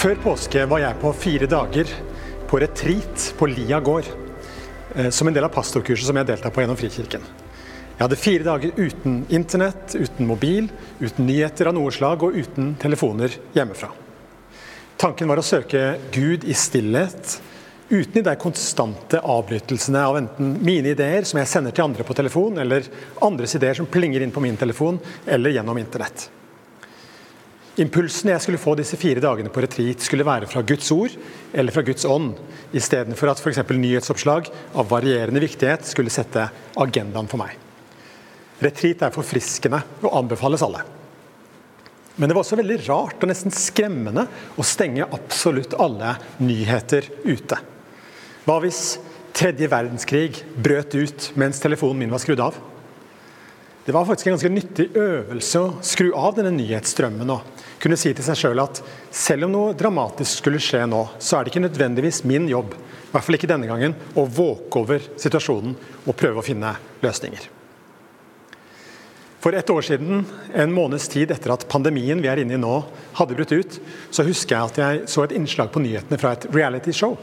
Før påske var jeg på fire dager på retreat på Lia gård. eh, Som en del av pastorkurset som jeg deltar på gjennom Frikirken. Jeg hadde fire dager uten internett, uten mobil, uten nyheter av noe slag og uten telefoner hjemmefra. Tanken var å søke Gud i stillhet, uten de konstante avbrytelsene av enten mine ideer, som jeg sender til andre på telefon, eller andres ideer som plinger inn på min telefon, eller gjennom internett. Impulsene jeg skulle få disse fire dagene på retreat, skulle være fra Guds ord eller fra Guds ånd, istedenfor at f.eks. nyhetsoppslag av varierende viktighet skulle sette agendaen for meg. Retreat er forfriskende og anbefales alle. Men det var også veldig rart og nesten skremmende å stenge absolutt alle nyheter ute. Hva hvis tredje verdenskrig brøt ut mens telefonen min var skrudd av? Det var faktisk en ganske nyttig øvelse å skru av denne nyhetsstrømmen og kunne si til seg sjøl at selv om noe dramatisk skulle skje nå, så er det ikke nødvendigvis min jobb, i hvert fall ikke denne gangen, å våke over situasjonen og prøve å finne løsninger. For ett år siden, en måneds tid etter at pandemien vi er inne i nå, hadde brutt ut, så husker jeg at jeg så et innslag på nyhetene fra et reality-show,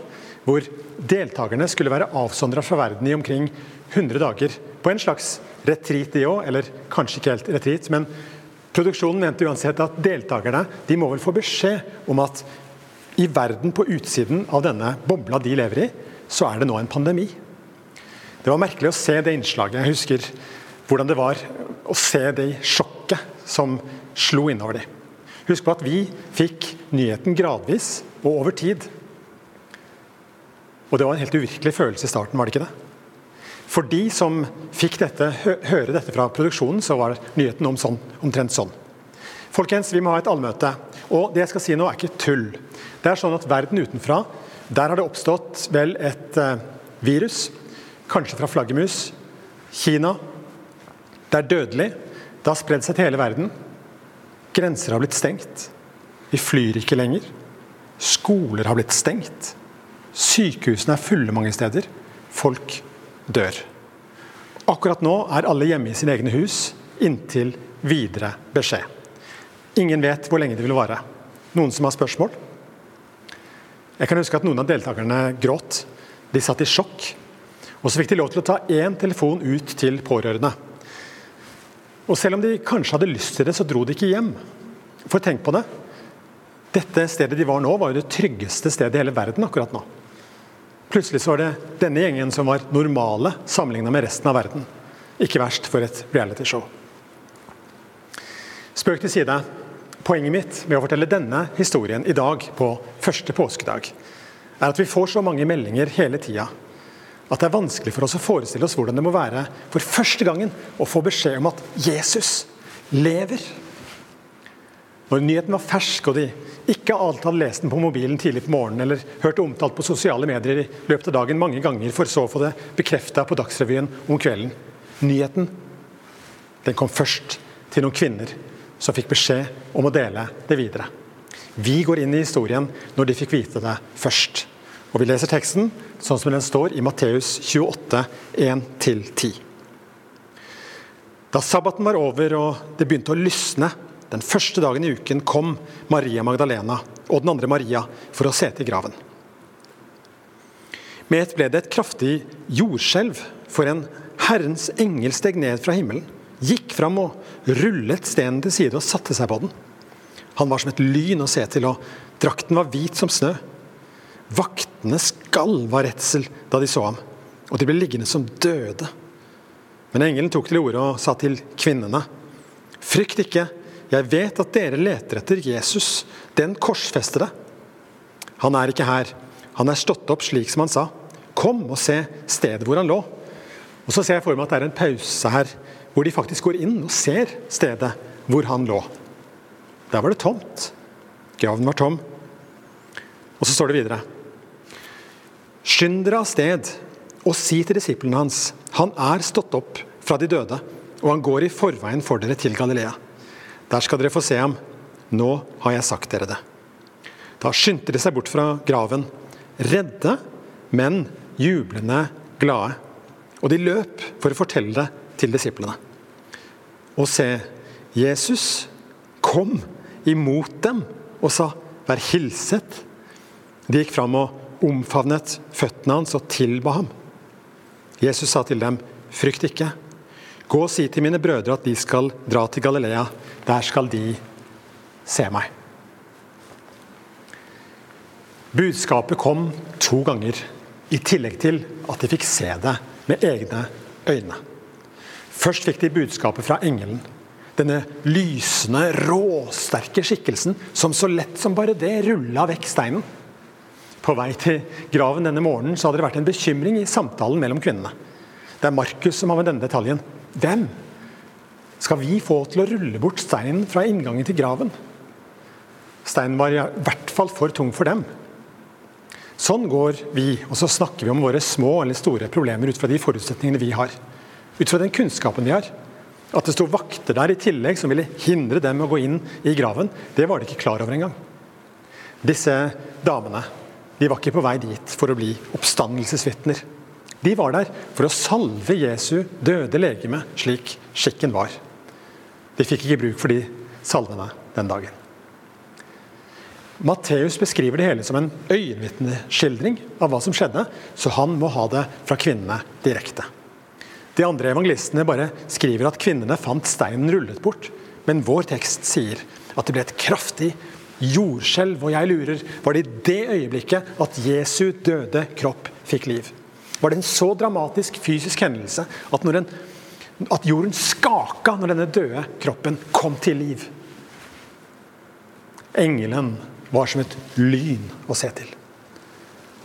hvor deltakerne skulle være avsondra fra verden i omkring 100 dager. På en slags retreat, de òg, eller kanskje ikke helt retreat. Men produksjonen mente uansett at deltakerne de må vel få beskjed om at i verden på utsiden av denne bobla de lever i, så er det nå en pandemi. Det var merkelig å se det innslaget. Jeg husker hvordan det var å se det sjokket som slo innover dem. Husk på at vi fikk nyheten gradvis og over tid. Og det var en helt uvirkelig følelse i starten, var det ikke det? For de som fikk dette, hø høre dette fra produksjonen, så var nyheten om sånn, omtrent sånn. Folkens, vi må ha et allmøte. Og det jeg skal si nå, er ikke tull. Det er sånn at verden utenfra, der har det oppstått vel et eh, virus. Kanskje fra flaggermus. Kina. Det er dødelig. Det har spredd seg til hele verden. Grenser har blitt stengt. Vi flyr ikke lenger. Skoler har blitt stengt. Sykehusene er fulle mange steder. Folk dør. Akkurat nå er alle hjemme i sine egne hus inntil videre beskjed. Ingen vet hvor lenge det vil vare. Noen som har spørsmål? Jeg kan huske at noen av deltakerne gråt. De satt i sjokk. Og så fikk de lov til å ta én telefon ut til pårørende. Og selv om de kanskje hadde lyst til det, så dro de ikke hjem. For tenk på det. Dette stedet de var nå, var jo det tryggeste stedet i hele verden akkurat nå. Plutselig så var det denne gjengen som var normale sammenligna med resten av verden. Ikke verst for et realityshow. Spøk til side. Poenget mitt med å fortelle denne historien i dag, på første påskedag, er at vi får så mange meldinger hele tida at det er vanskelig for oss å forestille oss hvordan det må være for første gangen å få beskjed om at Jesus lever. Når nyheten var fersk, og de ikke alt hadde lest den på mobilen tidlig på morgenen, eller hørt omtalt på sosiale medier i løpet av dagen mange ganger, for så å få det bekrefta på Dagsrevyen om kvelden. Nyheten den kom først til noen kvinner som fikk beskjed om å dele det videre. Vi går inn i historien når de fikk vite det først. Og Vi leser teksten sånn som den står i Matteus 28, 1-10. Da sabbaten var over og det begynte å lysne, den første dagen i uken kom Maria Magdalena og den andre Maria for å se til graven. Med ett ble det et kraftig jordskjelv, for en Herrens engel steg ned fra himmelen, gikk fram og rullet stenen til side og satte seg på den. Han var som et lyn å se til, og drakten var hvit som snø. Vaktene skalv av redsel da de så ham, og de ble liggende som døde. Men engelen tok til orde og sa til kvinnene.: Frykt ikke, jeg vet at dere leter etter Jesus, den korsfestede. Han er ikke her, han er stått opp slik som han sa. Kom og se stedet hvor han lå. Og Så ser jeg for meg at det er en pause her, hvor de faktisk går inn og ser stedet hvor han lå. Der var det tomt. Graven var tom. Og så står det videre. Skynd dere av sted og si til disiplene hans, han er stått opp fra de døde, og han går i forveien for dere til Galilea. Der skal dere få se ham. Nå har jeg sagt dere det. Da skyndte de seg bort fra graven, redde, men jublende glade. Og de løp for å fortelle det til disiplene. Og se, Jesus kom imot dem og sa, vær hilset. De gikk fram og omfavnet føttene hans og tilba ham. Jesus sa til dem, frykt ikke. Gå og si til mine brødre at de skal dra til Galilea. Der skal de se meg. Budskapet kom to ganger, i tillegg til at de fikk se det med egne øyne. Først fikk de budskapet fra engelen. Denne lysende, råsterke skikkelsen som så lett som bare det rulla vekk steinen. På vei til graven denne morgenen så hadde det vært en bekymring i samtalen mellom kvinnene. Det er Markus som har med denne detaljen. Hvem skal vi få til å rulle bort steinen fra inngangen til graven? Steinen var i hvert fall for tung for dem. Sånn går vi, og så snakker vi om våre små eller store problemer ut fra de forutsetningene vi har. Ut fra den kunnskapen vi har. At det sto vakter der i tillegg som ville hindre dem å gå inn i graven, det var de ikke klar over engang. Disse damene de var ikke på vei dit for å bli oppstandelsesvitner. De var der for å salve Jesu døde legeme slik skikken var. De fikk ikke bruk for de salvene den dagen. Matteus beskriver det hele som en øyenvitneskildring av hva som skjedde, så han må ha det fra kvinnene direkte. De andre evangelistene bare skriver at kvinnene fant steinen rullet bort. Men vår tekst sier at det ble et kraftig jordskjelv. Og jeg lurer, var det i det øyeblikket at Jesu døde kropp fikk liv? Var det en så dramatisk fysisk hendelse at, når en, at jorden skaka når denne døde kroppen kom til liv? Engelen var som et lyn å se til.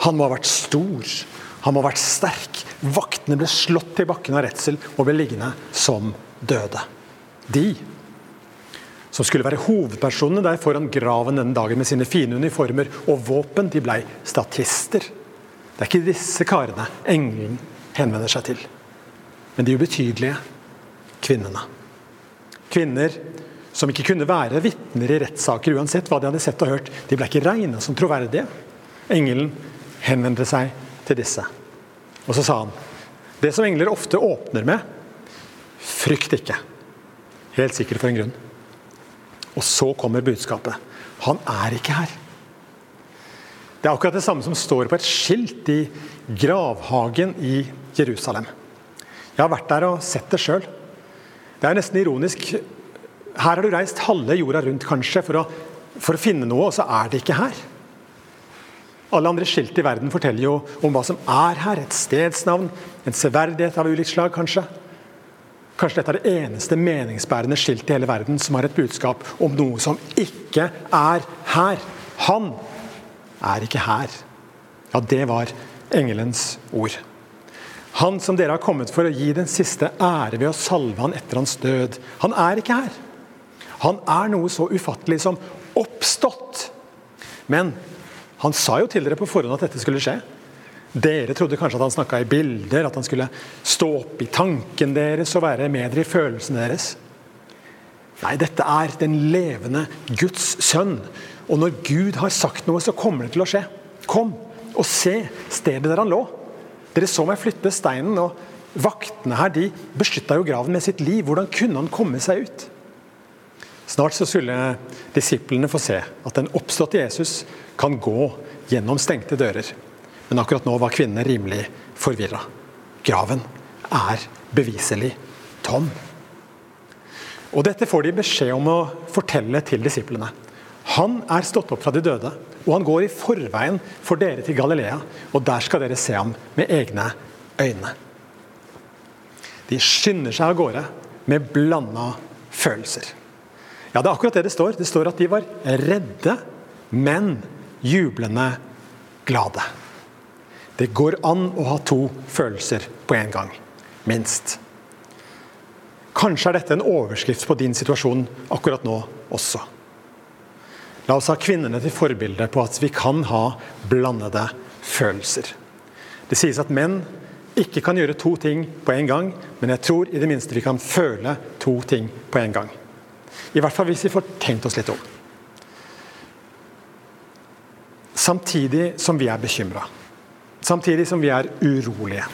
Han må ha vært stor, han må ha vært sterk. Vaktene ble slått til bakken av redsel og ble liggende som døde. De som skulle være hovedpersonene der foran graven denne dagen med sine fine uniformer og våpen, de ble statister. Det er ikke disse karene engelen henvender seg til, men de ubetydelige kvinnene. Kvinner som ikke kunne være vitner i rettssaker uansett hva de hadde sett og hørt. De ble ikke regna som troverdige. Engelen henvendte seg til disse. Og så sa han det som engler ofte åpner med frykt ikke. Helt sikkert for en grunn. Og så kommer budskapet. Han er ikke her. Det er akkurat det samme som står på et skilt i gravhagen i Jerusalem. Jeg har vært der og sett det sjøl. Det er nesten ironisk. Her har du reist halve jorda rundt kanskje for å, for å finne noe, og så er det ikke her. Alle andre skilt i verden forteller jo om hva som er her. Et stedsnavn, en severdighet av ulikt slag, kanskje. Kanskje dette er det eneste meningsbærende skiltet i hele verden som har et budskap om noe som ikke er her. Han er ikke her. Ja, det var engelens ord. Han som dere har kommet for å gi den siste ære ved å salve han etter hans død. Han er ikke her. Han er noe så ufattelig som oppstått. Men han sa jo til dere på forhånd at dette skulle skje. Dere trodde kanskje at han snakka i bilder, at han skulle stå opp i tanken deres og være med dere i følelsene deres. Nei, dette er den levende Guds sønn. Og når Gud har sagt noe, så kommer det til å skje. Kom og se stedet der han lå. Dere så meg flytte steinen, og vaktene her de beskytta jo graven med sitt liv. Hvordan kunne han komme seg ut? Snart så skulle disiplene få se at den oppståtte Jesus kan gå gjennom stengte dører. Men akkurat nå var kvinnene rimelig forvirra. Graven er beviselig tom. Og Dette får de beskjed om å fortelle til disiplene. Han er stått opp fra de døde, og han går i forveien for dere til Galilea. Og der skal dere se ham med egne øyne. De skynder seg av gårde med blanda følelser. Ja, det er akkurat det det står. Det står at de var redde, men jublende glade. Det går an å ha to følelser på en gang. Minst. Kanskje er dette en overskrift på din situasjon akkurat nå også. La oss ha kvinnene til forbilde på at vi kan ha blandede følelser. Det sies at menn ikke kan gjøre to ting på en gang, men jeg tror i det minste vi kan føle to ting på en gang. I hvert fall hvis vi får tenkt oss litt om. Samtidig som vi er bekymra. Samtidig som vi er urolige.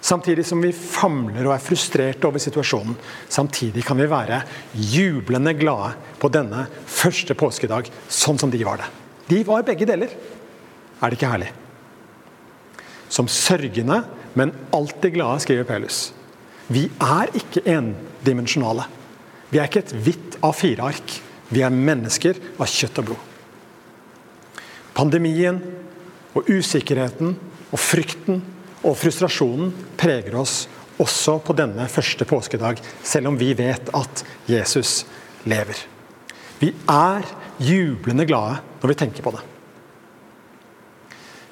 Samtidig som vi famler og er frustrerte over situasjonen. Samtidig kan vi være jublende glade på denne første påskedag, sånn som de var det. De var begge deler. Er det ikke herlig? Som sørgende, men alltid glade, skriver Pelus. Vi er ikke endimensjonale. Vi er ikke et hvitt A4-ark. Vi er mennesker av kjøtt og blod. Pandemien og usikkerheten og frykten og frustrasjonen preger oss også på denne første påskedag, selv om vi vet at Jesus lever. Vi er jublende glade når vi tenker på det.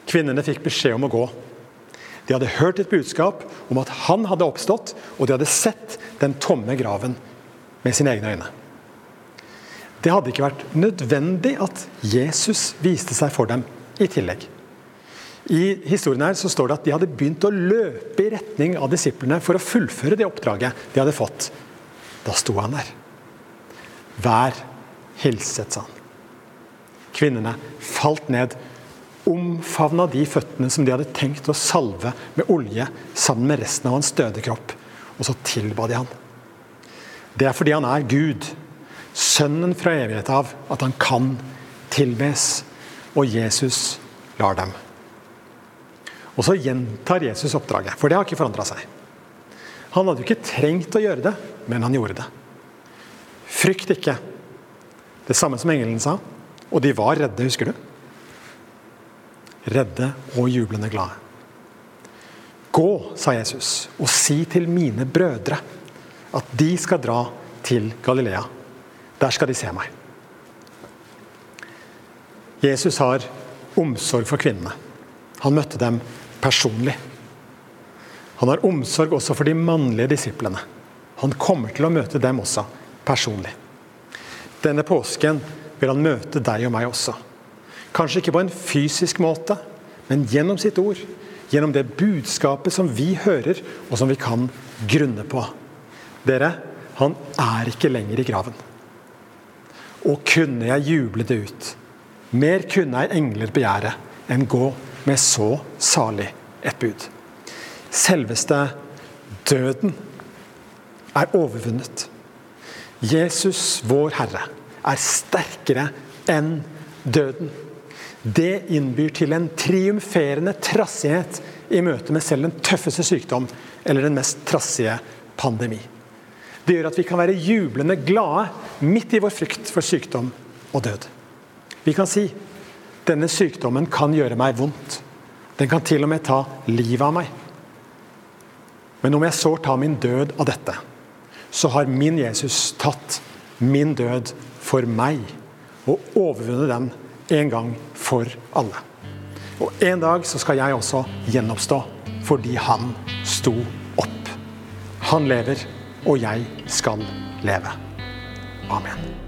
Kvinnene fikk beskjed om å gå. De hadde hørt et budskap om at han hadde oppstått, og de hadde sett den tomme graven med sine egne øyne. Det hadde ikke vært nødvendig at Jesus viste seg for dem i tillegg. I historien her så står det at de hadde begynt å løpe i retning av disiplene for å fullføre det oppdraget de hadde fått. Da sto han der. Vær hilset, sa han. Kvinnene falt ned, omfavna de føttene som de hadde tenkt å salve med olje sammen med resten av hans døde kropp, og så tilba de han. Det er fordi han er Gud, sønnen fra evighet av, at han kan tilbes, og Jesus lar dem. Og så gjentar Jesus oppdraget, for det har ikke forandra seg. Han hadde jo ikke trengt å gjøre det, men han gjorde det. Frykt ikke. Det samme som engelen sa. Og de var redde, husker du? Redde og jublende glade. Gå, sa Jesus, og si til mine brødre at de skal dra til Galilea. Der skal de se meg. Jesus har omsorg for kvinnene. Han møtte dem personlig. Han har omsorg også for de mannlige disiplene. Han kommer til å møte dem også personlig. Denne påsken vil han møte deg og meg også. Kanskje ikke på en fysisk måte, men gjennom sitt ord. Gjennom det budskapet som vi hører, og som vi kan grunne på. Dere, han er ikke lenger i graven. Og kunne jeg juble det ut. Mer kunne ei engler begjære enn gå med så salig et bud. Selveste døden er overvunnet. Jesus, vår Herre, er sterkere enn døden. Det innbyr til en triumferende trassighet i møte med selv den tøffeste sykdom eller den mest trassige pandemi. Det gjør at vi kan være jublende glade midt i vår frykt for sykdom og død. Vi kan si denne sykdommen kan gjøre meg vondt. Den kan til og med ta livet av meg. Men om jeg så tar min død av dette, så har min Jesus tatt min død for meg og overvunnet den en gang for alle. Og En dag så skal jeg også gjenoppstå fordi han sto opp. Han lever, og jeg skal leve. Amen.